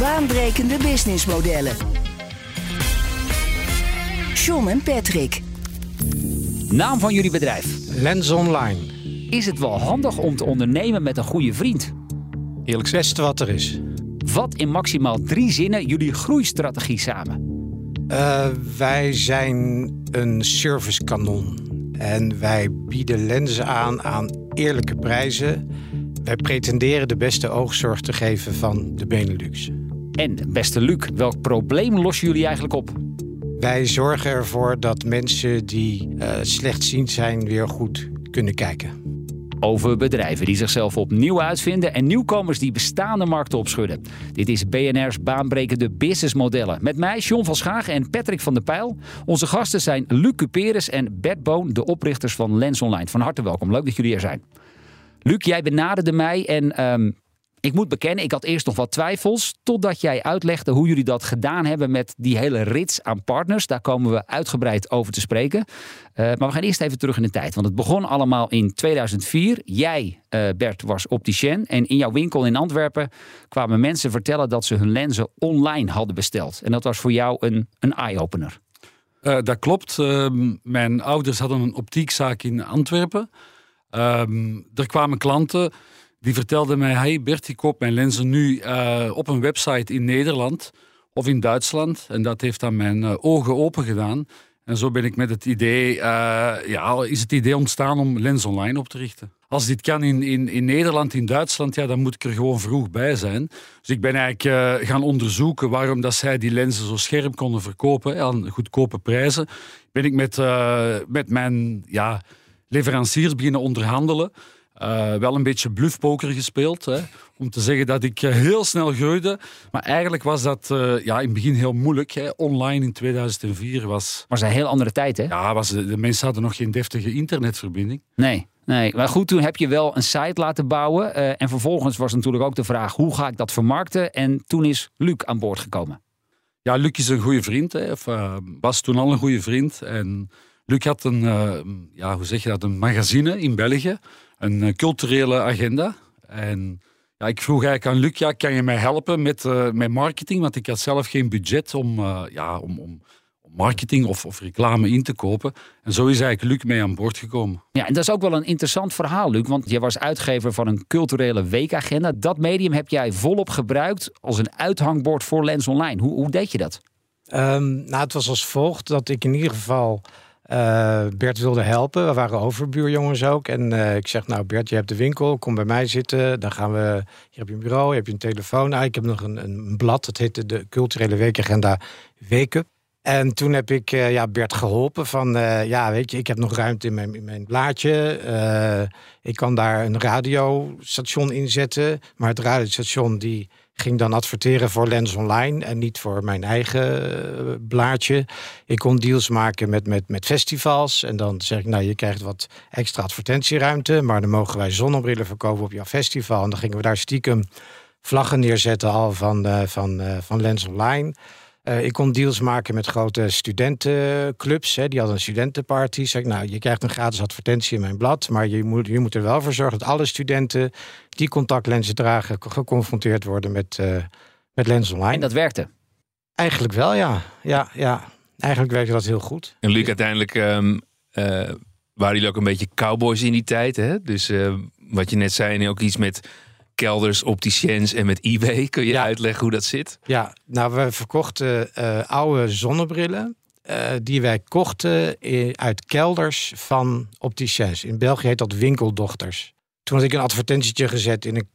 Baanbrekende businessmodellen. John en Patrick. Naam van jullie bedrijf. Lens Online. Is het wel handig om te ondernemen met een goede vriend? Eerlijk het beste wat er is. Wat in maximaal drie zinnen jullie groeistrategie samen? Uh, wij zijn een servicekanon. En wij bieden lenzen aan aan eerlijke prijzen. Wij pretenderen de beste oogzorg te geven van de Benelux. En beste Luc, welk probleem lossen jullie eigenlijk op? Wij zorgen ervoor dat mensen die uh, slechtziend zijn weer goed kunnen kijken. Over bedrijven die zichzelf opnieuw uitvinden en nieuwkomers die bestaande markten opschudden. Dit is BNR's baanbrekende businessmodellen. Met mij, John van Schagen en Patrick van der Pijl. Onze gasten zijn Luc Cuperus en Bert Boon, de oprichters van Lens Online. Van harte welkom, leuk dat jullie er zijn. Luc, jij benaderde mij en um, ik moet bekennen, ik had eerst nog wat twijfels. Totdat jij uitlegde hoe jullie dat gedaan hebben met die hele rits aan partners. Daar komen we uitgebreid over te spreken. Uh, maar we gaan eerst even terug in de tijd. Want het begon allemaal in 2004. Jij, uh, Bert, was opticien. En in jouw winkel in Antwerpen kwamen mensen vertellen dat ze hun lenzen online hadden besteld. En dat was voor jou een, een eye-opener. Uh, dat klopt. Ehm, mijn ouders hadden een optiekzaak in Antwerpen. Ehm, er kwamen klanten die vertelde mij: Hey Bert, ik koop mijn lenzen nu uh, op een website in Nederland of in Duitsland. En dat heeft dan mijn uh, ogen open gedaan. En zo ben ik met het idee, uh, ja, is het idee ontstaan om Lens Online op te richten. Als dit kan in, in, in Nederland, in Duitsland, ja, dan moet ik er gewoon vroeg bij zijn. Dus ik ben eigenlijk gaan onderzoeken waarom dat zij die lenzen zo scherp konden verkopen aan goedkope prijzen. Ben ik met, met mijn ja, leveranciers beginnen onderhandelen. Uh, wel een beetje bluffpoker gespeeld. Hè, om te zeggen dat ik uh, heel snel groeide. Maar eigenlijk was dat uh, ja, in het begin heel moeilijk. Hè. Online in 2004 was... Was een heel andere tijd, hè? Ja, was, de mensen hadden nog geen deftige internetverbinding. Nee. Nee, maar goed, toen heb je wel een site laten bouwen. en vervolgens was natuurlijk ook de vraag: hoe ga ik dat vermarkten? En toen is Luc aan boord gekomen. Ja, Luc is een goede vriend. Hè, of was toen al een goede vriend. En Luc had een, ja, hoe zeg je dat, een magazine in België een eh, culturele agenda. En ja, ik vroeg eigenlijk aan Luc, ja, kan je mij helpen met, uh, met marketing? Want ik had zelf geen budget om, uh, ja, om, om, marketing of, of reclame in te kopen. En zo is eigenlijk Luc mee aan boord gekomen. Ja, en dat is ook wel een interessant verhaal, Luc. Want je was uitgever van een culturele weekagenda. Dat medium heb jij volop gebruikt als een uithangbord voor Lens Online. Hoe, hoe deed je dat? Um, nou, het was als volgt dat ik in ieder geval uh, Bert wilde helpen. We waren overbuurjongens ook. En uh, ik zeg, nou Bert, je hebt de winkel. Kom bij mij zitten. Dan gaan we... Hier heb je een bureau, hier heb je een telefoon. Ah, ik heb nog een, een blad. Dat heette de Culturele Weekagenda Weken. En toen heb ik uh, ja, Bert geholpen van... ja, weet je, ik heb nog ruimte in mijn, in mijn blaadje. ik kan daar een radiostation inzetten. Maar het radiostation die ging dan adverteren voor Lens Online en niet voor mijn eigen uh, blaadje. Ik kon deals maken met, met, met festivals. En dan zeg ik, nou, je krijgt wat extra advertentieruimte, maar dan mogen wij zonnebrillen verkopen op jouw festival. En dan gingen we daar stiekem vlaggen neerzetten al van, uh, van, uh, van Lens Online. Uh, ik kon deals maken met grote studentenclubs. Hè, die hadden een studentenparty. Zeg ik, nou, je krijgt een gratis advertentie in mijn blad. Maar je moet, je moet er wel voor zorgen dat alle studenten die contactlenzen dragen, geconfronteerd worden met, uh, met Lens Online. En dat werkte? Eigenlijk wel, ja. ja, ja. Eigenlijk werkte dat heel goed. En Luc, uiteindelijk um, uh, waren jullie ook een beetje cowboys in die tijd. Hè? Dus wat je net zei, ook iets met kelders, opticiens en met eBay. Kun je uitleggen hoe dat zit? Ja, nou, we verkochten uh, oude zonnebrillen. Uh, die wij kochten in, uit kelders van opticiens. In België heet dat winkeldochters. Toen had ik een advertentietje gezet in een,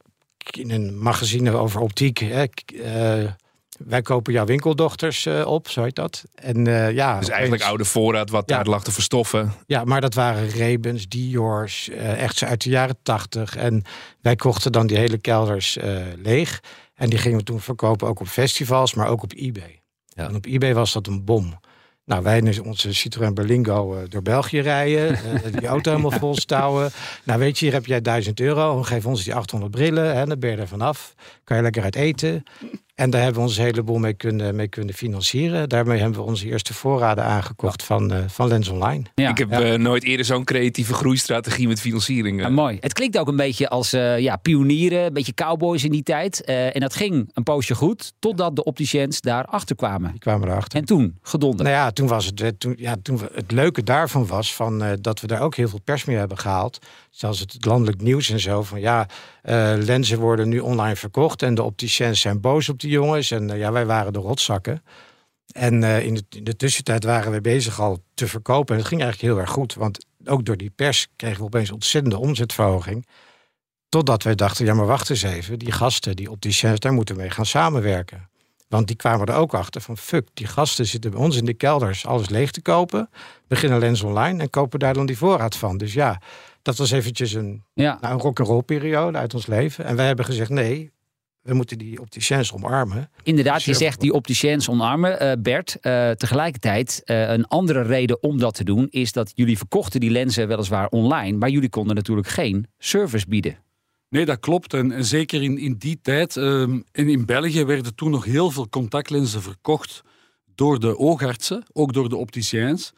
in een magazine over optiek. Hè. Uh, wij kopen jouw winkeldochters eh, op, zo heet dat. En eh, ja, Dus eigenlijk oude voorraad wat Ja. daar lag te verstoffen. Ja, maar dat waren Rebens, Dior's, eh, echt zo uit de jaren tachtig. En wij kochten dan die hele kelders leeg. En die gingen we toen verkopen ook op festivals, maar ook op eBay. Ja. En op eBay was dat een bom. Nou, wij in onze Citroën Berlingo door België rijden. die auto helemaal vol stouwen. Nou, weet je, hier heb jij 1000 euro. Geef ons die 800 brillen. Hè, dan ben je er vanaf. Kan je lekker uit eten. En daar hebben we ons een heleboel mee kunnen, mee kunnen financieren. Daarmee hebben we onze eerste voorraden aangekocht van, eh, van Lens Online. Ja. ik heb ja. eh, nooit eerder zo'n creatieve groeistrategie met financiering. eh. Ja, mooi. Het klinkt ook een beetje als eh, ja, pionieren, een beetje cowboys in die tijd. Eh, en dat ging een poosje goed, totdat de opticiens daarachter kwamen. Die kwamen erachter. En toen, gedonder. Nou ja, toen was het, eh, toen, ja, toen we, het leuke daarvan was van, eh, dat we daar ook heel veel pers mee hebben gehaald. Zelfs het landelijk nieuws en zo. Van ja, eh, lenzen worden nu online verkocht en de opticiens zijn boos op die jongens. En eh, ja, wij waren de rotzakken. En eh, in, de, in de tussentijd waren we bezig al te verkopen. En het ging eigenlijk heel erg goed. Want ook door die pers kregen we opeens ontzettende omzetverhoging. Totdat wij dachten, ja maar wacht eens even. Die gasten, die opticiens, daar moeten we mee gaan samenwerken. Want die kwamen er ook achter van fuck, die gasten zitten bij ons in de kelders alles leeg te kopen. Beginnen lens online en kopen daar dan die voorraad van. Dus ja, dat was eventjes een, ja. nou, een rock'n'roll periode uit ons leven. En wij hebben gezegd nee, we moeten die opticiens omarmen. Inderdaad, je Sure. zegt die opticiens omarmen. Eh, Bert, eh, tegelijkertijd eh, een andere reden om dat te doen... is dat jullie verkochten die lenzen weliswaar online... maar jullie konden natuurlijk geen service bieden. Nee, dat klopt. En, zeker in, in die tijd, ehm, en in België werden toen nog heel veel contactlenzen verkocht door de oogartsen, ook door de opticiens.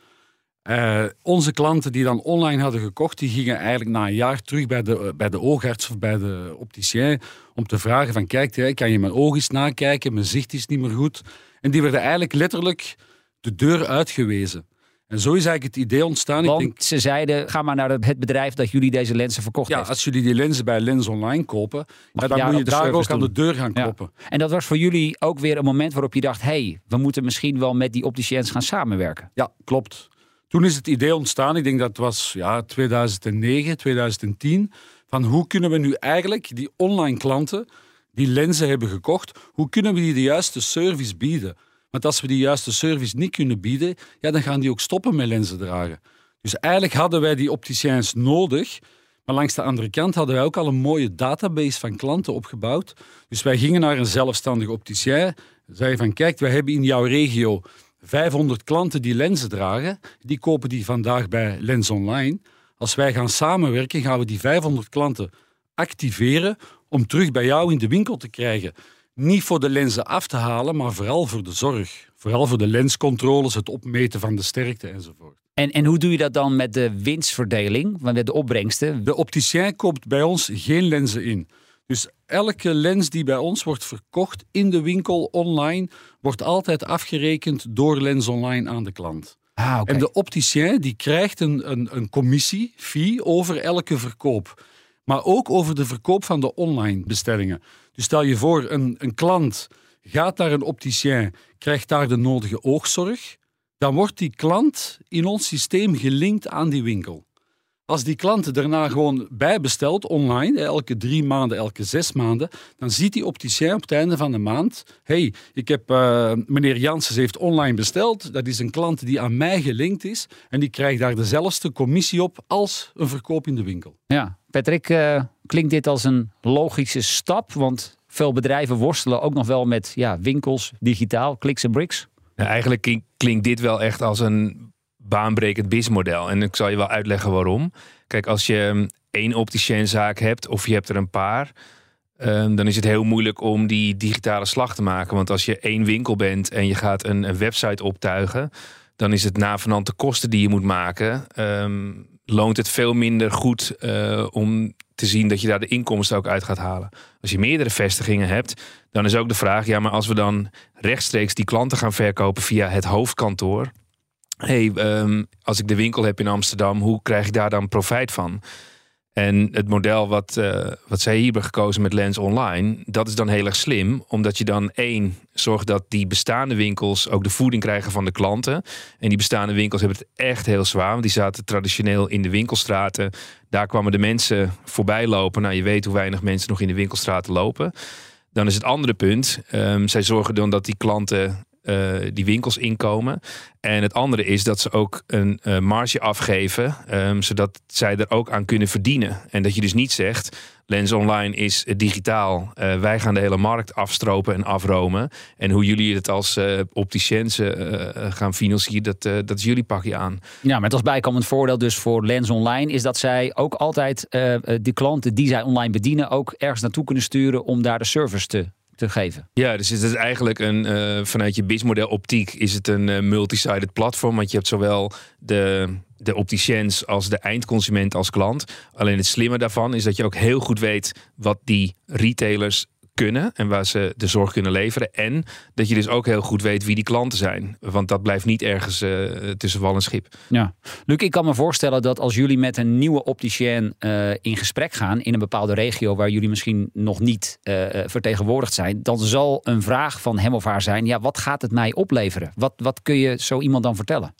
Eh, onze klanten die dan online hadden gekocht, die gingen eigenlijk na een jaar terug bij de, bij de oogarts of bij de opticien om te vragen van kijk, kan je mijn oog eens nakijken, mijn zicht is niet meer goed. En die werden eigenlijk letterlijk de deur uitgewezen. En zo is eigenlijk het idee ontstaan. Ik Want denk, ze zeiden, ga maar naar het bedrijf dat jullie deze lenzen verkocht ja, heeft. als jullie die lenzen bij Lens Online kopen, ja, dan moet je daar ook aan de deur gaan kloppen. En dat was voor jullie ook weer een moment waarop je dacht... hé, hey, we moeten misschien wel met die opticiens gaan samenwerken. Ja, klopt. Toen is het idee ontstaan, ik denk dat was ja, 2009, 2010, van hoe kunnen we nu eigenlijk die online klanten die lenzen hebben gekocht, hoe kunnen we die de juiste service bieden? Want als we die juiste service niet kunnen bieden, ja, dan gaan die ook stoppen met lenzen dragen. Dus eigenlijk hadden wij die opticiens nodig, maar langs de andere kant hadden wij ook al een mooie database van klanten opgebouwd. Dus wij gingen naar een zelfstandige opticien, zeiden van kijk, wij hebben in jouw regio 500 klanten die lenzen dragen, die kopen die vandaag bij Lens Online. Als wij gaan samenwerken, gaan we die 500 klanten activeren om terug bij jou in de winkel te krijgen. Niet voor de lenzen af te halen, maar vooral voor de zorg. Vooral voor de lenscontroles, het opmeten van de sterkte enzovoort. En, en hoe doe je dat dan met de winstverdeling, met de opbrengsten? De opticien koopt bij ons geen lenzen in. Dus elke lens die bij ons wordt verkocht in de winkel online, wordt altijd afgerekend door Lens Online aan de klant. Ah, oké. En de opticien die krijgt een, een, een commissie, fee, over elke verkoop. Maar ook over de verkoop van de online bestellingen. Dus stel je voor, een, een klant gaat naar een opticien, krijgt daar de nodige oogzorg. Dan wordt die klant in ons systeem gelinkt aan die winkel. Als die klant daarna gewoon bijbestelt online, elke drie maanden, elke zes maanden, dan ziet die opticien op het einde van de maand: hey, ik heb eh, meneer Janssens heeft online besteld. Dat is een klant die aan mij gelinkt is en die krijgt daar dezelfde commissie op als een verkoop in de winkel. Ja, Patrick, eh, klinkt dit als een logische stap? Want veel bedrijven worstelen ook nog wel met ja, winkels, digitaal, kliks en bricks. Nou, eigenlijk klink- klinkt dit wel echt als een baanbrekend businessmodel. En ik zal je wel uitleggen waarom. Kijk, als je um, één opticiënzaak hebt of je hebt er een paar... um, dan is het heel moeilijk om die digitale slag te maken. Want als je één winkel bent en je gaat een, website optuigen... dan is het navenant de kosten die je moet maken... Um, loont het veel minder goed uh, om te zien dat je daar de inkomsten ook uit gaat halen. Als je meerdere vestigingen hebt, dan is ook de vraag: ja, maar als we dan rechtstreeks die klanten gaan verkopen via het hoofdkantoor. hey, um, als ik de winkel heb in Amsterdam, hoe krijg ik daar dan profijt van? En het model wat, uh, wat zij hier hebben gekozen met Lens Online, dat is dan heel erg slim. Omdat je dan één, zorgt dat die bestaande winkels ook de voeding krijgen van de klanten. En die bestaande winkels hebben het echt heel zwaar. Want die zaten traditioneel in de winkelstraten. Daar kwamen de mensen voorbij lopen. Nou, je weet hoe weinig mensen nog in de winkelstraten lopen. Dan is het andere punt, ehm, zij zorgen dan dat die klanten eh, die winkels inkomen. En het andere is dat ze ook een uh, marge afgeven, ehm, zodat zij er ook aan kunnen verdienen. En dat je dus niet zegt, Lens Online is digitaal. Uh, wij gaan de hele markt afstropen en afromen. En hoe jullie het als uh, gaan financieren, dat, dat is jullie pakje aan. Ja, met als bijkomend voordeel dus voor Lens Online is dat zij ook altijd de klanten die zij online bedienen ook ergens naartoe kunnen sturen om daar de service te te geven. Ja, dus het is eigenlijk een, uh, vanuit je businessmodel optiek is het een uh, multi-sided platform. Want je hebt zowel de, de opticiens als de eindconsument als klant. Alleen het slimme daarvan is dat je ook heel goed weet wat die retailers kunnen en waar ze de zorg kunnen leveren. En dat je dus ook heel goed weet wie die klanten zijn. Want dat blijft niet ergens uh, tussen wal en schip. Ja. Luc, ik kan me voorstellen dat als jullie met een nieuwe opticien uh, in gesprek gaan in een bepaalde regio waar jullie misschien nog niet uh, vertegenwoordigd zijn, dan zal een vraag van hem of haar zijn: ja, wat gaat het mij opleveren? Wat, wat kun je zo iemand dan vertellen?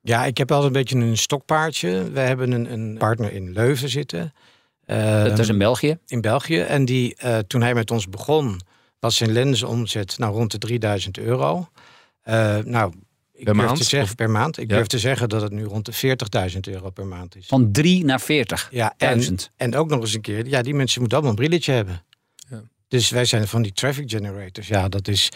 Ja, ik heb wel een beetje een stokpaardje. We hebben een, een partner in Leuven zitten. Uh, dat is in België? In België. En die, uh, toen hij met ons begon, was zijn lensomzet nou, rond de 3000 euro. Uh, nou, ik per durf maand? te zeggen per maand. Ik ja. durf te zeggen dat het nu rond de 40.000 euro per maand is. Van 3 naar 40. Ja, en, en ook nog eens een keer, ja, die mensen moeten allemaal een brilletje hebben. Ja. Dus wij zijn van die traffic generators. Ja, dat is,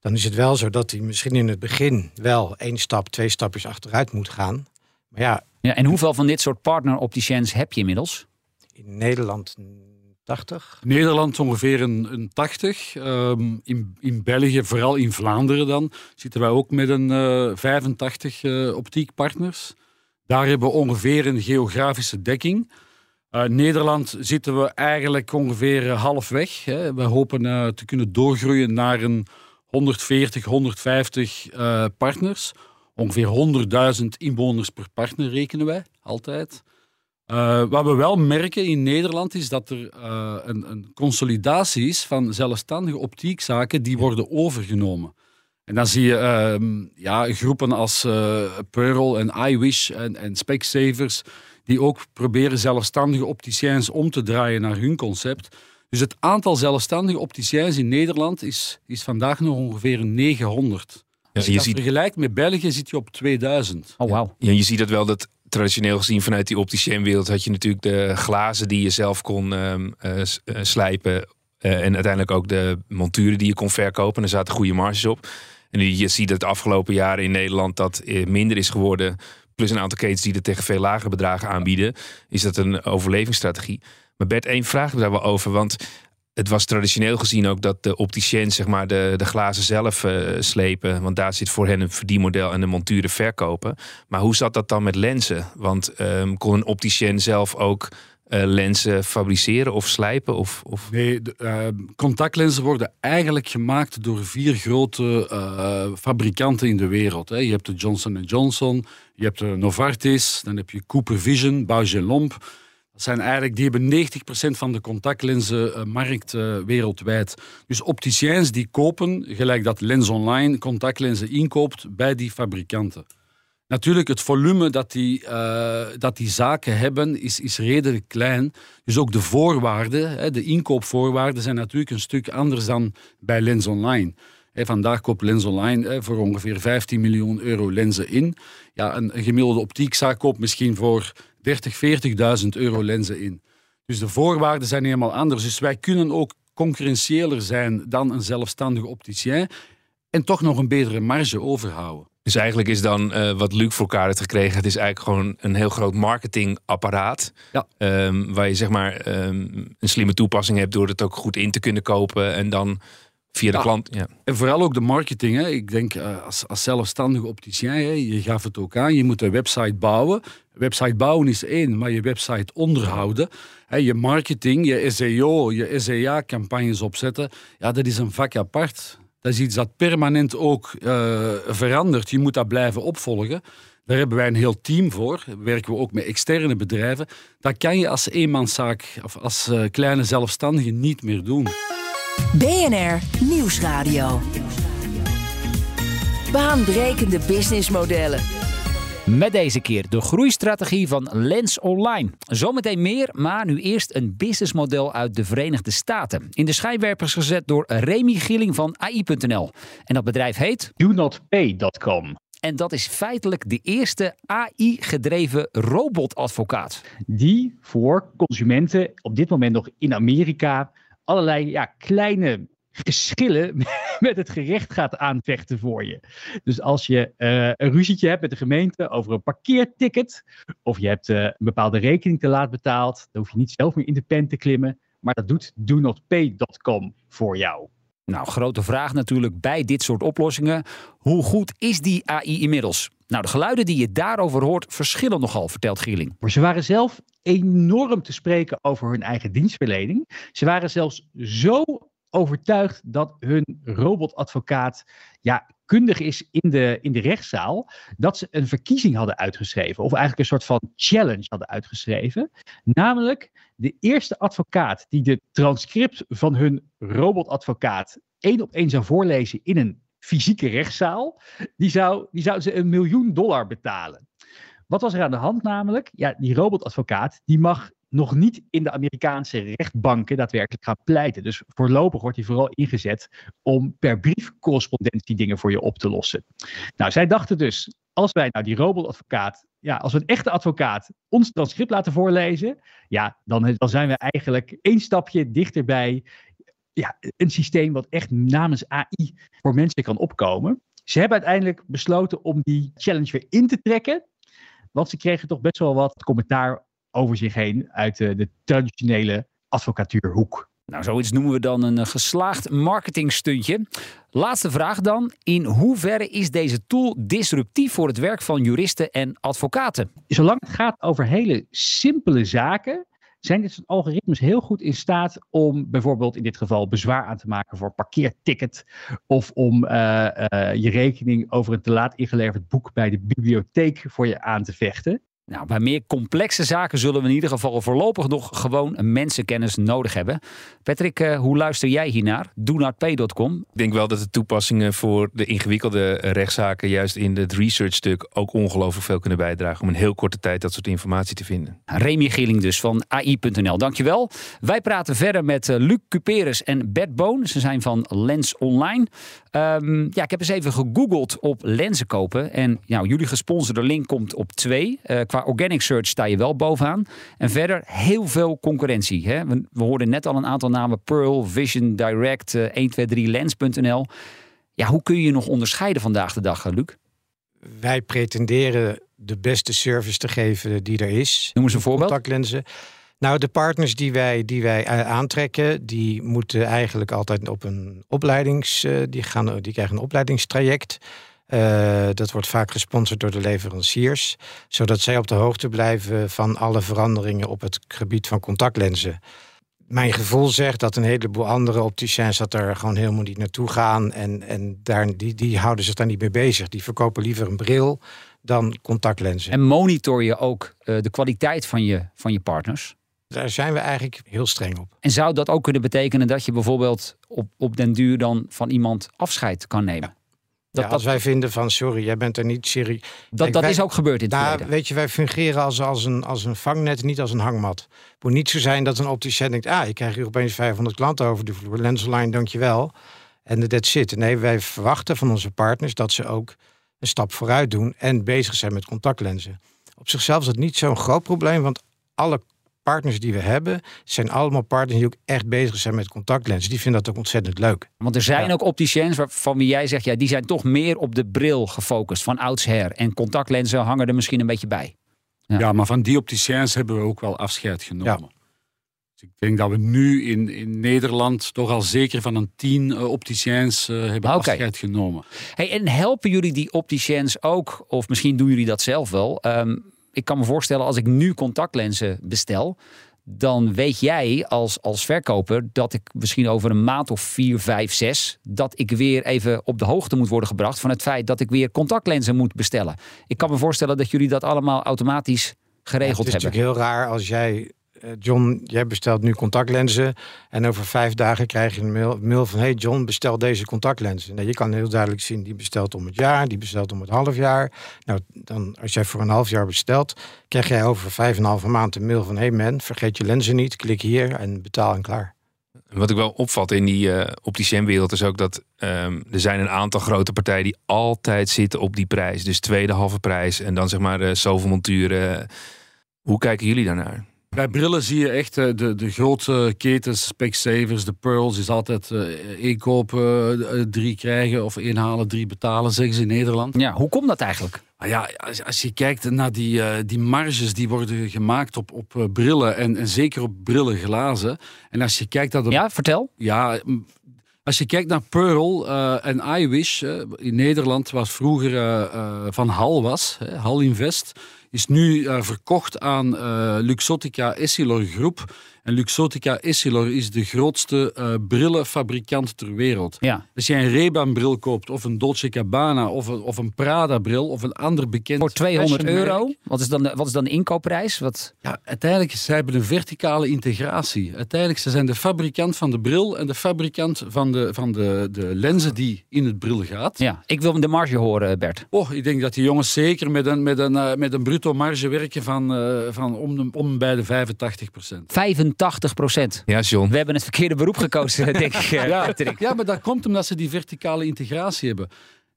dan is het wel zo dat hij misschien in het begin wel één stap, twee stapjes achteruit moet gaan. Maar ja. ja en hoeveel van dit soort partner opticiens heb je inmiddels? In Nederland 80. Nederland ongeveer een, een 80. Um, in, in België, vooral in Vlaanderen dan, zitten wij ook met een uh, 85 uh, optiekpartners. Daar hebben we ongeveer een geografische dekking. Uh, Nederland zitten we eigenlijk ongeveer halfweg. Hè. We hopen te kunnen doorgroeien naar een 140, 150 uh, partners. Ongeveer 100.000 inwoners per partner rekenen wij altijd. Uh, wat we wel merken in Nederland is dat er uh, een, een, consolidatie is van zelfstandige optiekzaken die worden overgenomen. En dan zie je uh, ja, groepen als uh, Pearl en iWish en, en Specsavers die ook proberen zelfstandige opticiens om te draaien naar hun concept. Dus het aantal zelfstandige opticiens in Nederland is, is vandaag nog ongeveer 900. Ja, Als je, je dat ziet... vergelijkt met België zit je op 2000. Oh, wow. Ja, je ziet dat wel dat traditioneel gezien vanuit die opticienwereld had je natuurlijk de glazen die je zelf kon um, uh, slijpen. Uh, en uiteindelijk ook de monturen die je kon verkopen. Er zaten goede marges op. En je ziet dat de afgelopen jaren in Nederland dat minder is geworden. Plus een aantal ketens die er tegen veel lagere bedragen aanbieden. Is dat een overlevingsstrategie. Maar Bert, één vraag daar wel over. Want het was traditioneel gezien ook dat de opticiens zeg maar, de, de glazen zelf uh, slepen. Want daar zit voor hen een verdienmodel en de monturen verkopen. Maar hoe zat dat dan met lenzen? Want um, kon een opticien zelf ook uh, lenzen fabriceren of slijpen? Of, of... Nee, de, uh, contactlenzen worden eigenlijk gemaakt door vier grote fabrikanten in de wereld. Hè. Je hebt de Johnson Johnson, je hebt de Novartis, dan heb je Cooper Vision, Bausch Lomb zijn eigenlijk, die hebben 90% van de contactlenzenmarkt uh, wereldwijd. Dus opticiens die kopen, gelijk dat Lens Online contactlenzen inkoopt bij die fabrikanten. Natuurlijk, het volume dat die, uh, dat die zaken hebben is, is redelijk klein. Dus ook de voorwaarden, hè, de inkoopvoorwaarden zijn natuurlijk een stuk anders dan bij Lens Online. Vandaag koopt Lens Online voor ongeveer 15 miljoen euro lenzen in. Ja, een gemiddelde optiekzaak koopt misschien voor 30, 40.000 euro lenzen in. Dus de voorwaarden zijn helemaal anders. Dus wij kunnen ook concurrentieeler zijn dan een zelfstandige opticien en toch nog een betere marge overhouden. Dus eigenlijk is dan uh, wat Luc voor elkaar heeft gekregen, het is eigenlijk gewoon een heel groot marketingapparaat. Ja. Um, waar je zeg maar um, een slimme toepassing hebt door het ook goed in te kunnen kopen en dan via de ja. klant. Ja. En vooral ook de marketing. Hè. Ik denk uh, als, als zelfstandige opticien, hè, je gaf het ook aan, je moet een website bouwen. Website bouwen is één, maar je website onderhouden, hè, je marketing, je SEO, je SEA-campagnes opzetten, ja, dat is een vak apart. Dat is iets dat permanent ook uh, verandert. Je moet dat blijven opvolgen. Daar hebben wij een heel team voor. Werken we ook met externe bedrijven. Dat kan je als eenmanszaak of als uh, kleine zelfstandige niet meer doen. BNR Nieuwsradio. Baanbrekende businessmodellen. Met deze keer de groeistrategie van Lens Online. Zometeen meer, maar nu eerst een businessmodel uit de Verenigde Staten. In de schijnwerpers gezet door Remy Gilling van AI.nl. En dat bedrijf heet DoNotPay.com. En dat is feitelijk de eerste AI-gedreven robotadvocaat. Die voor consumenten op dit moment nog in Amerika allerlei ja, kleine geschillen met het gerecht gaat aanvechten voor je. Dus als je uh, een ruzietje hebt met de gemeente over een parkeerticket, of je hebt uh, een bepaalde rekening te laat betaald, dan hoef je niet zelf meer in de pen te klimmen, maar dat doet DoNotPay.com voor jou. Nou, grote vraag natuurlijk bij dit soort oplossingen. Hoe goed is die AI inmiddels? Nou, de geluiden die je daarover hoort verschillen nogal, vertelt Gieling. Maar ze waren zelf enorm te spreken over hun eigen dienstverlening. Ze waren zelfs zo overtuigd dat hun robotadvocaat ja, kundig is in de, in de rechtszaal, dat ze een verkiezing hadden uitgeschreven, of eigenlijk een soort van challenge hadden uitgeschreven. Namelijk de eerste advocaat die de transcript van hun robotadvocaat één op één zou voorlezen in een fysieke rechtszaal, die zou, die zou ze een miljoen dollar betalen. Wat was er aan de hand namelijk? Ja, die robotadvocaat die mag nog niet in de Amerikaanse rechtbanken daadwerkelijk gaan pleiten. Dus voorlopig wordt hij vooral ingezet om per briefcorrespondentie dingen voor je op te lossen. Nou, zij dachten dus, als wij nou die robotadvocaat, ja, als we een echte advocaat ons transcript laten voorlezen, ja, dan, dan zijn we eigenlijk één stapje dichterbij ja, een systeem wat echt namens AI voor mensen kan opkomen. Ze hebben uiteindelijk besloten om die challenge weer in te trekken. Want ze kregen toch best wel wat commentaar over zich heen uit de, de traditionele advocatuurhoek. Nou, zoiets noemen we dan een eh, geslaagd marketingstuntje. Laatste vraag dan. In hoeverre is deze tool disruptief voor het werk van juristen en advocaten? Zolang het gaat over hele simpele zaken, zijn dit soort algoritmes heel goed in staat om bijvoorbeeld in dit geval bezwaar aan te maken voor parkeerticket of om uh, uh, je rekening over een te laat ingeleverd boek bij de bibliotheek voor je aan te vechten. Nou, bij meer complexe zaken zullen we in ieder geval voorlopig nog gewoon een mensenkennis nodig hebben. Patrick, uh, hoe luister jij hiernaar? DoNotPay.com. Ik denk wel dat de toepassingen voor de ingewikkelde rechtszaken, juist in het research-stuk, ook ongelooflijk veel kunnen bijdragen om in heel korte tijd dat soort informatie te vinden. Remy Gilling dus van AI.nl. Dankjewel. Wij praten verder met uh, Luc Cuperus en Bert Boon. Ze zijn van Lens Online. Um, ja, ik heb eens even gegoogeld op lenzen kopen. En nou, jullie gesponsorde link komt op twee. Uh, qua organic search sta je wel bovenaan. En verder heel veel concurrentie. Hè? We, we hoorden net al een aantal namen. Pearl, Vision, Direct, uh, 123lens.nl. Ja, hoe kun je je nog onderscheiden vandaag de dag, Luc? Wij pretenderen de beste service te geven die er is. Noem eens een voorbeeld. Contactlenzen. Nou, de partners die wij, die wij aantrekken, die moeten eigenlijk altijd op een opleidings... Uh, die, gaan, die krijgen een opleidingstraject. Uh, dat wordt vaak gesponsord door de leveranciers, zodat zij op de hoogte blijven van alle veranderingen op het gebied van contactlenzen. Mijn gevoel zegt dat een heleboel andere opticiens dat er gewoon helemaal niet naartoe gaan en, en daar, die, die houden zich daar niet mee bezig. Die verkopen liever een bril dan contactlenzen. En monitor je ook de kwaliteit van je, van je partners? Daar zijn we eigenlijk heel streng op. En zou dat ook kunnen betekenen dat je bijvoorbeeld op, op den duur dan van iemand afscheid kan nemen? Ja. Dat, ja, als dat, wij vinden van sorry, jij bent er niet serieus. Dat, dat wij, is ook gebeurd in het nou, verleden. Weet je, wij fungeren als, als, een, als een vangnet, niet als een hangmat. Het moet niet zo zijn dat een opticien denkt... ah, ik krijg hier opeens 500 klanten over de vloer. Lensline, dankjewel. En dat zit. Nee, wij verwachten van onze partners dat ze ook een stap vooruit doen... en bezig zijn met contactlenzen. Op zichzelf is dat niet zo'n groot probleem, want alle partners die we hebben, zijn allemaal partners die ook echt bezig zijn met contactlenzen. Die vinden dat ook ontzettend leuk. Want er zijn ja. ook opticiens van wie jij zegt, ja, die zijn toch meer op de bril gefocust van oudsher. En contactlenzen hangen er misschien een beetje bij. Ja, ja maar van die opticiens hebben we ook wel afscheid genomen. Ja. Dus ik denk dat we nu in, in Nederland toch al zeker van een tien uh, opticiens uh, hebben okay. afscheid genomen. Hey, en helpen jullie die opticiens ook, of misschien doen jullie dat zelf wel... Um, ik kan me voorstellen, als ik nu contactlenzen bestel, dan weet jij als, als verkoper dat ik misschien over een maand of vier, vijf, zes, dat ik weer even op de hoogte moet worden gebracht van het feit dat ik weer contactlenzen moet bestellen. Ik kan me voorstellen dat jullie dat allemaal automatisch geregeld ja, het is hebben. Het is natuurlijk heel raar als jij John, jij bestelt nu contactlenzen. En over vijf dagen krijg je een mail, mail van... hey John, bestel deze contactlenzen. Nou, je kan heel duidelijk zien, die bestelt om het jaar, die bestelt om het half jaar. Nou, dan, als jij voor een half jaar bestelt, krijg jij over vijf en een halve maand een mail van... hey man, vergeet je lenzen niet, klik hier en betaal en klaar. Wat ik wel opvat in die uh, opticienwereld is ook dat um, er zijn een aantal grote partijen die altijd zitten op die prijs. Dus tweede halve prijs en dan zeg maar uh, zoveel monturen. Hoe kijken jullie daarnaar? Bij brillen zie je echt uh, de, de grote ketens, Specsavers, de Pearls, is altijd één kopen, drie krijgen of één halen, drie betalen, zeggen ze in Nederland. Ja, hoe komt dat eigenlijk? Ja, als, je kijkt naar die, uh, die marges die worden gemaakt op, op uh, brillen en, en, zeker op brillen glazen. En als je kijkt naar... De, ja, vertel. Ja, als je kijkt naar Pearl uh, en iWish, in Nederland was vroeger van Hal was, Hal Invest, is nu verkocht aan Luxottica Essilor Groep. En Luxottica Essilor is de grootste uh, brillenfabrikant ter wereld. Ja. Als jij een Ray-Ban bril koopt, of een Dolce Gabbana, of een, of een Prada bril, of een ander bekend... Voor 200 euro? Wat is, dan de, wat is dan de inkoopprijs? Wat... Ja, uiteindelijk, ze hebben een verticale integratie. Uiteindelijk, ze zijn de fabrikant van de bril en de fabrikant van de, van de, de lenzen die in het bril gaat. Ja, ik wil de marge horen, Bert. Oh, ik denk dat die jongens zeker met een, met een, uh, met een bruto marge werken van, uh, van om, de, om bij de 85 procent. 85 procent. Ja, John. We hebben het verkeerde beroep gekozen, denk ik. ja, ja, maar dat komt omdat ze die verticale integratie hebben.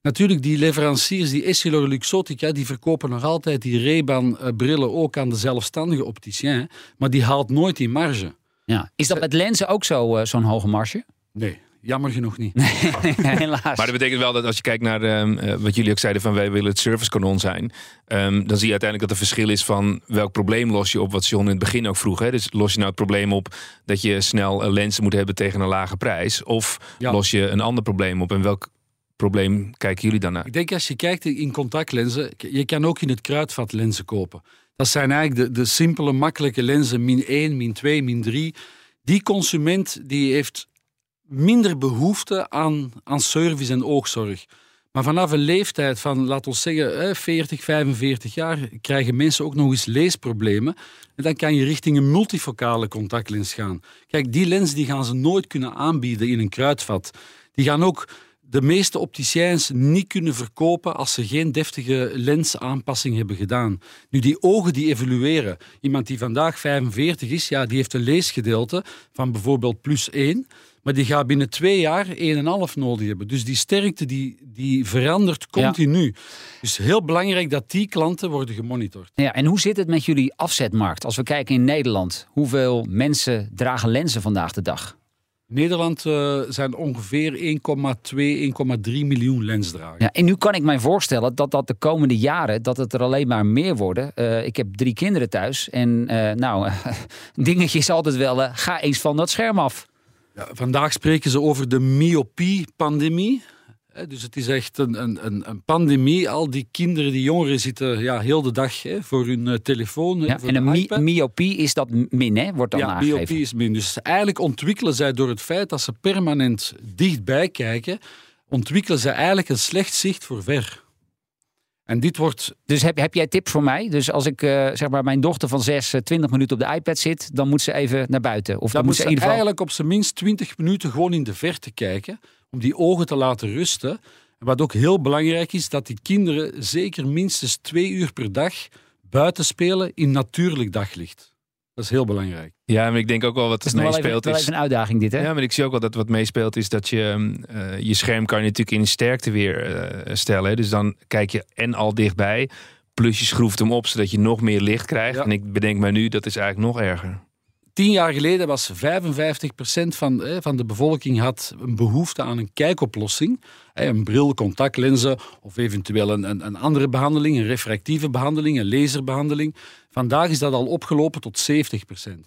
Natuurlijk, die leveranciers, die Essilor Luxottica, die verkopen nog altijd die Ray-Ban brillen ook aan de zelfstandige opticien, maar die haalt nooit die marge. Ja. Is dat met lenzen ook zo, uh, zo'n hoge marge? Nee. Jammer genoeg niet. Nee, helaas. Maar dat betekent wel dat als je kijkt naar um, uh, wat jullie ook zeiden van wij willen het servicekanon zijn. Um, dan zie je uiteindelijk dat er verschil is van welk probleem los je op. Wat John in het begin ook vroeg. Hè? Dus los je nou het probleem op dat je snel lenzen moet hebben tegen een lage prijs. Of ja. los je een ander probleem op. En welk probleem kijken jullie dan naar? Ik denk als je kijkt in contactlenzen. Je kan ook in het kruidvat lenzen kopen. Dat zijn eigenlijk de, de simpele makkelijke lenzen. Min 1, min 2, min 3. Die consument die heeft minder behoefte aan, aan service en oogzorg. Maar vanaf een leeftijd van, laten we zeggen, 40, 45 jaar, krijgen mensen ook nog eens leesproblemen. En dan kan je richting een multifocale contactlens gaan. Kijk, die lens die gaan ze nooit kunnen aanbieden in een kruidvat. Die gaan ook de meeste opticiens niet kunnen verkopen als ze geen deftige lensaanpassing hebben gedaan. Nu, die ogen die evolueren. Iemand die vandaag 45 is, ja, die heeft een leesgedeelte van bijvoorbeeld plus 1. Maar die gaat binnen twee jaar 1,5 nodig hebben. Dus die sterkte die, die verandert continu. Ja. Dus heel belangrijk dat die klanten worden gemonitord. Ja, en hoe zit het met jullie afzetmarkt? Als we kijken in Nederland, hoeveel mensen dragen lenzen vandaag de dag? In Nederland uh, zijn ongeveer 1,2, 1,3 miljoen lensdragers. Ja, en nu kan ik mij voorstellen dat dat de komende jaren dat het er alleen maar meer worden. Uh, ik heb drie kinderen thuis en uh, nou, dingetje is altijd wel, ga eens van dat scherm af. Ja, vandaag spreken ze over de myopie-pandemie. Dus het is echt een, een, een, pandemie. Al die kinderen, die jongeren zitten ja, heel de dag hè, voor hun uh, telefoon. Ja, voor en een my myopie is dat min, hè? wordt dan ja, aangegeven. myopie is min. Dus eigenlijk ontwikkelen zij door het feit dat ze permanent dichtbij kijken, ontwikkelen ze eigenlijk een slecht zicht voor ver. En dit wordt... Dus heb, heb jij tips voor mij? Dus als ik uh, zeg maar mijn dochter van 6 uh, 20 minuten op de iPad zit, dan moet ze even naar buiten. Of dan, dan moet ze in ieder geval... eigenlijk op zijn minst 20 minuten gewoon in de verte kijken. Om die ogen te laten rusten. En wat ook heel belangrijk is, dat die kinderen zeker minstens twee uur per dag buiten spelen in natuurlijk daglicht. Dat is heel belangrijk. Ja, maar ik denk ook wel wat Het meespeelt wel is... even een uitdaging dit, hè? Ja, maar ik zie ook wel dat wat meespeelt is dat je uh, je scherm kan je natuurlijk in sterkte weer uh, stellen. Hè? Dus dan kijk je en al dichtbij, plus je schroeft hem op zodat je nog meer licht krijgt. Ja. En ik bedenk mij nu, dat is eigenlijk nog erger. Tien jaar geleden was 55% van, eh, van de bevolking had een behoefte aan een kijkoplossing. Eh, een bril, contactlenzen of eventueel een, een, een andere behandeling, een refractieve behandeling, een laserbehandeling. Vandaag is dat al opgelopen tot 70%.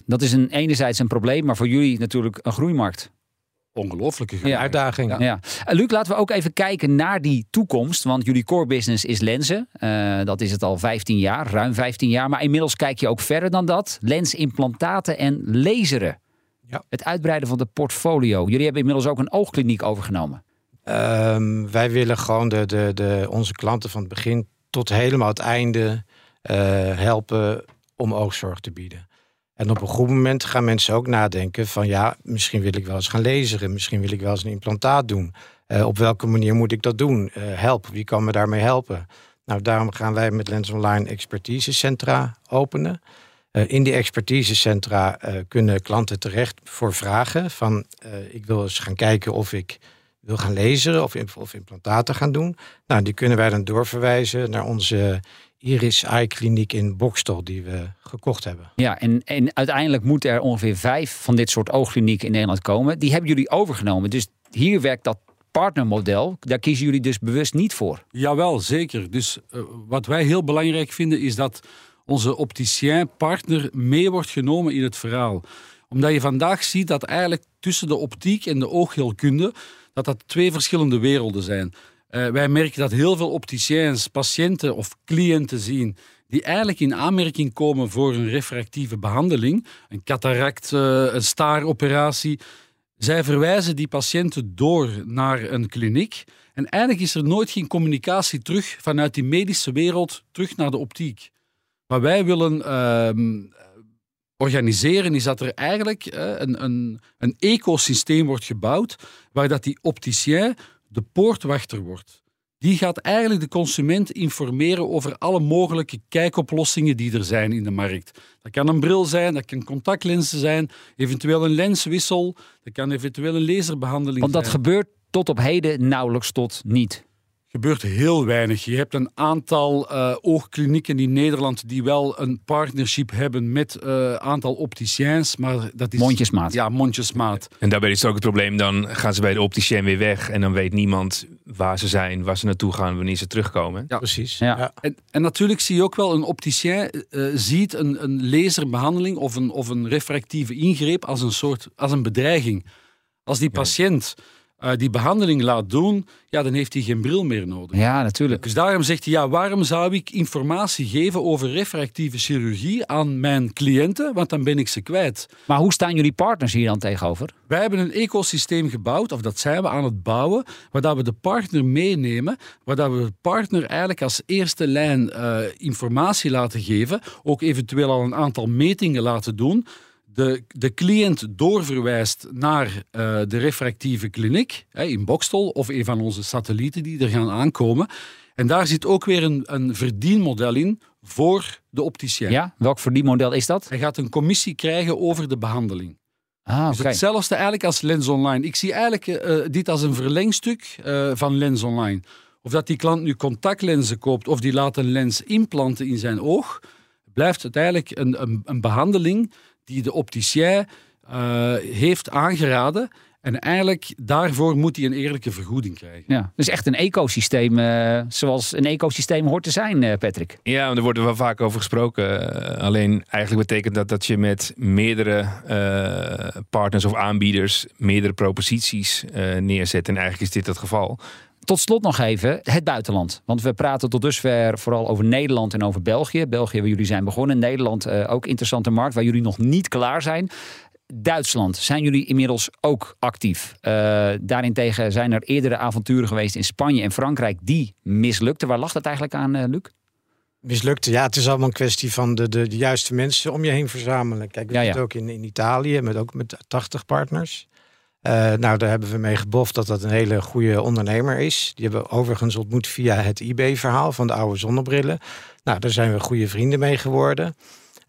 Dat is een, enerzijds een probleem, maar voor jullie natuurlijk een groeimarkt. Ongelooflijke Ja, uitdaging. Ja. Ja. Uh, Luc, laten we ook even kijken naar die toekomst. Want jullie core business is lenzen. Uh, dat is het al 15 jaar, ruim 15 jaar. Maar inmiddels kijk je ook verder dan dat. Lensimplantaten en laseren. Ja. Het uitbreiden van de portfolio. Jullie hebben inmiddels ook een oogkliniek overgenomen. Um, wij willen gewoon de, de, de, onze klanten van het begin tot helemaal het einde helpen om oogzorg te bieden. En op een goed moment gaan mensen ook nadenken van ja, misschien wil ik wel eens gaan lezen, misschien wil ik wel eens een implantaat doen. Uh, op welke manier moet ik dat doen? Uh, help, wie kan me daarmee helpen? Nou, daarom gaan wij met Lens Online expertisecentra openen. In die expertisecentra kunnen klanten terecht voor vragen van ik wil eens gaan kijken of ik wil gaan lezen of, of implantaten gaan doen. Nou, die kunnen wij dan doorverwijzen naar onze Iris Eye Kliniek in Bokstel die we gekocht hebben. Ja, en, en uiteindelijk moeten er ongeveer vijf van dit soort oogklinieken in Nederland komen. Die hebben jullie overgenomen. Dus hier werkt dat partnermodel. Daar kiezen jullie dus bewust niet voor. Jawel, zeker. Dus uh, wat wij heel belangrijk vinden is dat onze opticien partner mee wordt genomen in het verhaal. Omdat je vandaag ziet dat eigenlijk tussen de optiek en de oogheelkunde dat dat twee verschillende werelden zijn. Uh, wij merken dat heel veel opticiens patiënten of cliënten zien die eigenlijk in aanmerking komen voor een refractieve behandeling, een cataract, uh, een staaroperatie. Zij verwijzen die patiënten door naar een kliniek. En eigenlijk is er nooit geen communicatie terug vanuit die medische wereld terug naar de optiek. Wat wij willen uh, organiseren is dat er eigenlijk uh, een, een, een ecosysteem wordt gebouwd waar dat die opticien de poortwachter wordt. Die gaat eigenlijk de consument informeren over alle mogelijke kijkoplossingen die er zijn in de markt. Dat kan een bril zijn, dat kan contactlenzen zijn, eventueel een lenswissel, dat kan eventueel een laserbehandeling Want dat zijn. gebeurt tot op heden nauwelijks tot niet gebeurt heel weinig. Je hebt een aantal uh, oogklinieken in Nederland die wel een partnership hebben met een uh, aantal opticiens, maar dat is... Mondjesmaat. Ja, mondjesmaat. En daarbij is het ook het probleem, dan gaan ze bij de opticien weer weg en dan weet niemand waar ze zijn, waar ze naartoe gaan, wanneer ze terugkomen. Ja, precies. Ja. Ja. En, en natuurlijk zie je ook wel, een opticien uh, ziet een, een laserbehandeling of een, of een refractieve ingreep als een soort, als een bedreiging. Als die patiënt... Uh, die behandeling laat doen, ja, dan heeft hij geen bril meer nodig. Ja, natuurlijk. Dus daarom zegt hij, ja, waarom zou ik informatie geven over refractieve chirurgie aan mijn cliënten? Want dan ben ik ze kwijt. Maar hoe staan jullie partners hier dan tegenover? Wij hebben een ecosysteem gebouwd, of dat zijn we aan het bouwen, waar dat we de partner meenemen, waar dat we de partner eigenlijk als eerste lijn uh, informatie laten geven, ook eventueel al een aantal metingen laten doen, de, de cliënt doorverwijst naar uh, de refractieve kliniek hè, in Bokstel of een van onze satellieten die er gaan aankomen. En daar zit ook weer een, een verdienmodel in voor de opticien. Ja, welk verdienmodel is dat? Hij gaat een commissie krijgen over de behandeling. Ah, dus okay. hetzelfde eigenlijk als Lens Online. Ik zie eigenlijk uh, dit als een verlengstuk uh, van Lens Online. Of dat die klant nu contactlenzen koopt of die laat een lens implanten in zijn oog, blijft het eigenlijk een, een, een behandeling die de opticien uh, heeft aangeraden. En eigenlijk daarvoor moet hij een eerlijke vergoeding krijgen. Ja, dus echt een ecosysteem uh, zoals een ecosysteem hoort te zijn, uh, Patrick. Ja, er wordt er wel vaak over gesproken. alleen eigenlijk betekent dat dat je met meerdere partners of aanbieders meerdere proposities neerzet. En eigenlijk is dit het geval. Tot slot nog even het buitenland. Want we praten tot dusver vooral over Nederland en over België. België, waar jullie zijn begonnen. Nederland, uh, ook interessante markt, waar jullie nog niet klaar zijn. Duitsland, zijn jullie inmiddels ook actief? Uh, daarentegen zijn er eerdere avonturen geweest in Spanje en Frankrijk die mislukten. Waar lag dat eigenlijk aan, uh, Luc? Mislukte, ja, het is allemaal een kwestie van de, de, de juiste mensen om je heen verzamelen. Kijk, we ja, zitten ook in, in Italië, met, ook met 80 partners. Uh, nou, daar hebben we mee geboft dat dat een hele goede ondernemer is. Die hebben we overigens ontmoet via het eBay-verhaal van de oude zonnebrillen. Nou, daar zijn we goede vrienden mee geworden.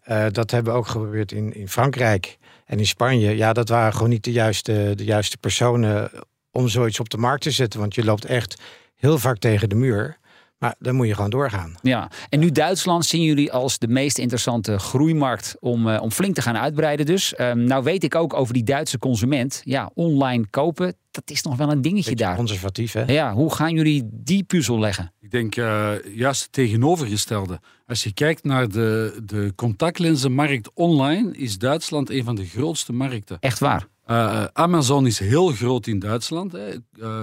Uh, dat hebben we ook geprobeerd in, in Frankrijk en in Spanje. Ja, dat waren gewoon niet de juiste, de juiste personen om zoiets op de markt te zetten. Want je loopt echt heel vaak tegen de muur. Maar dan moet je gewoon doorgaan. Ja, en nu Duitsland zien jullie als de meest interessante groeimarkt om, uh, om flink te gaan uitbreiden. Dus um, nou weet ik ook over die Duitse consument. Ja, online kopen, dat is nog wel een dingetje Beetje daar. Conservatief, hè? Ja, hoe gaan jullie die puzzel leggen? Ik denk uh, juist het tegenovergestelde. Als je kijkt naar de, de contactlenzenmarkt online, is Duitsland een van de grootste markten. Echt waar? Uh, Amazon is heel groot in Duitsland. Hè. Uh,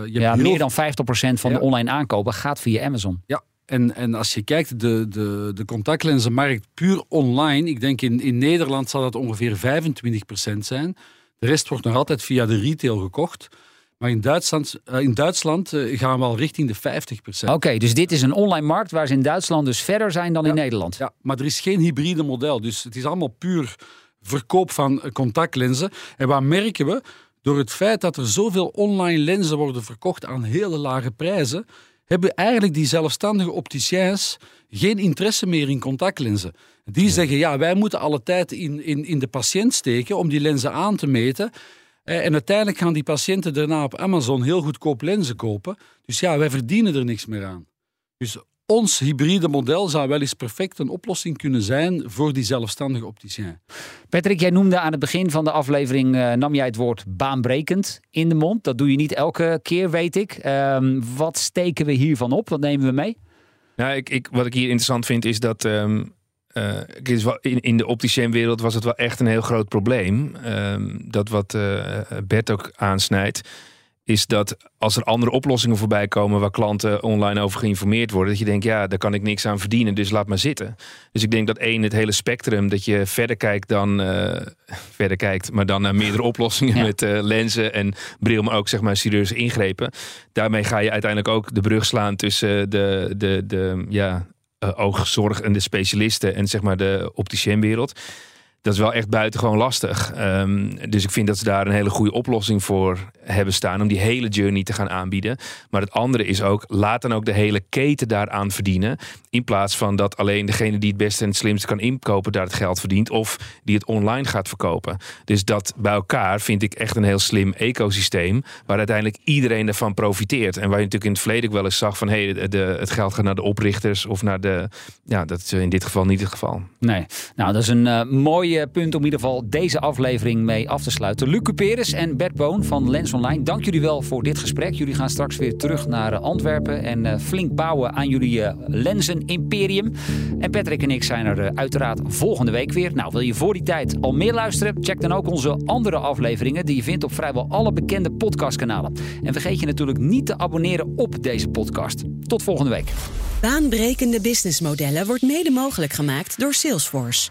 je ja, meer dan 50% van ja. de online aankopen gaat via Amazon. Ja, en, en als je kijkt, de, de, de contactlenzenmarkt puur online, ik denk in, in Nederland zal dat ongeveer 25% zijn. De rest wordt nog altijd via de retail gekocht. Maar in Duitsland, uh, in Duitsland gaan we al richting de 50%. Oké, okay, dus dit is een online markt waar ze in Duitsland dus verder zijn dan ja, in Nederland. Ja, maar er is geen hybride model. Dus het is allemaal puur verkoop van contactlenzen. En wat merken we? Door het feit dat er zoveel online lenzen worden verkocht aan hele lage prijzen, hebben eigenlijk die zelfstandige opticiens geen interesse meer in contactlenzen. Die zeggen, ja, wij moeten alle tijd in, in, in de patiënt steken om die lenzen aan te meten. Eh, En uiteindelijk gaan die patiënten daarna op Amazon heel goedkoop lenzen kopen. Dus ja, wij verdienen er niks meer aan. Dus ons hybride model zou wel eens perfect een oplossing kunnen zijn voor die zelfstandige opticien. Patrick, jij noemde aan het begin van de aflevering, eh, nam jij het woord baanbrekend in de mond. Dat doe je niet elke keer, weet ik. Ehm, wat steken we hiervan op? Wat nemen we mee? Nou, ik, ik, wat ik hier interessant vind is dat. ehm, eh, het is wel- in, in de opticienwereld was het wel echt een heel groot probleem. Ehm, dat wat eh, Bert ook aansnijdt. Is dat als er andere oplossingen voorbij komen waar klanten online over geïnformeerd worden, dat je denkt, ja, daar kan ik niks aan verdienen, dus laat maar zitten. Dus ik denk dat één, het hele spectrum, dat je verder kijkt dan eh, verder kijkt, maar dan naar meerdere oplossingen Ja. met eh, lenzen en bril, maar ook zeg maar serieuze ingrepen. Daarmee ga je uiteindelijk ook de brug slaan tussen de, de, de ja, eh, oogzorg en de specialisten en zeg maar de opticienwereld. Dat is wel echt buitengewoon lastig. Ehm, dus ik vind dat ze daar een hele goede oplossing voor hebben staan. Om die hele journey te gaan aanbieden. Maar het andere is ook, laat dan ook de hele keten daaraan verdienen. In plaats van dat alleen degene die het beste en het slimste kan inkopen daar het geld verdient. Of die het online gaat verkopen. Dus dat bij elkaar vind ik echt een heel slim ecosysteem. Waar uiteindelijk iedereen ervan profiteert. En waar je natuurlijk in het verleden ook wel eens zag van... Hey, de, het geld gaat naar de oprichters of naar de... Ja, dat is in dit geval niet het geval. Nee. Nou, dat is een eh, mooi punt om in ieder geval deze aflevering mee af te sluiten. Luc Cuperes en Bert Boon van Lens Online, dank jullie wel voor dit gesprek. Jullie gaan straks weer terug naar eh, Antwerpen en eh, flink bouwen aan jullie eh, lenzen-imperium. En Patrick en ik zijn er uiteraard volgende week weer. Nou, wil je voor die tijd al meer luisteren? Check dan ook onze andere afleveringen die je vindt op vrijwel alle bekende podcastkanalen. En vergeet je natuurlijk niet te abonneren op deze podcast. Tot volgende week. Baanbrekende businessmodellen wordt mede mogelijk gemaakt door Salesforce.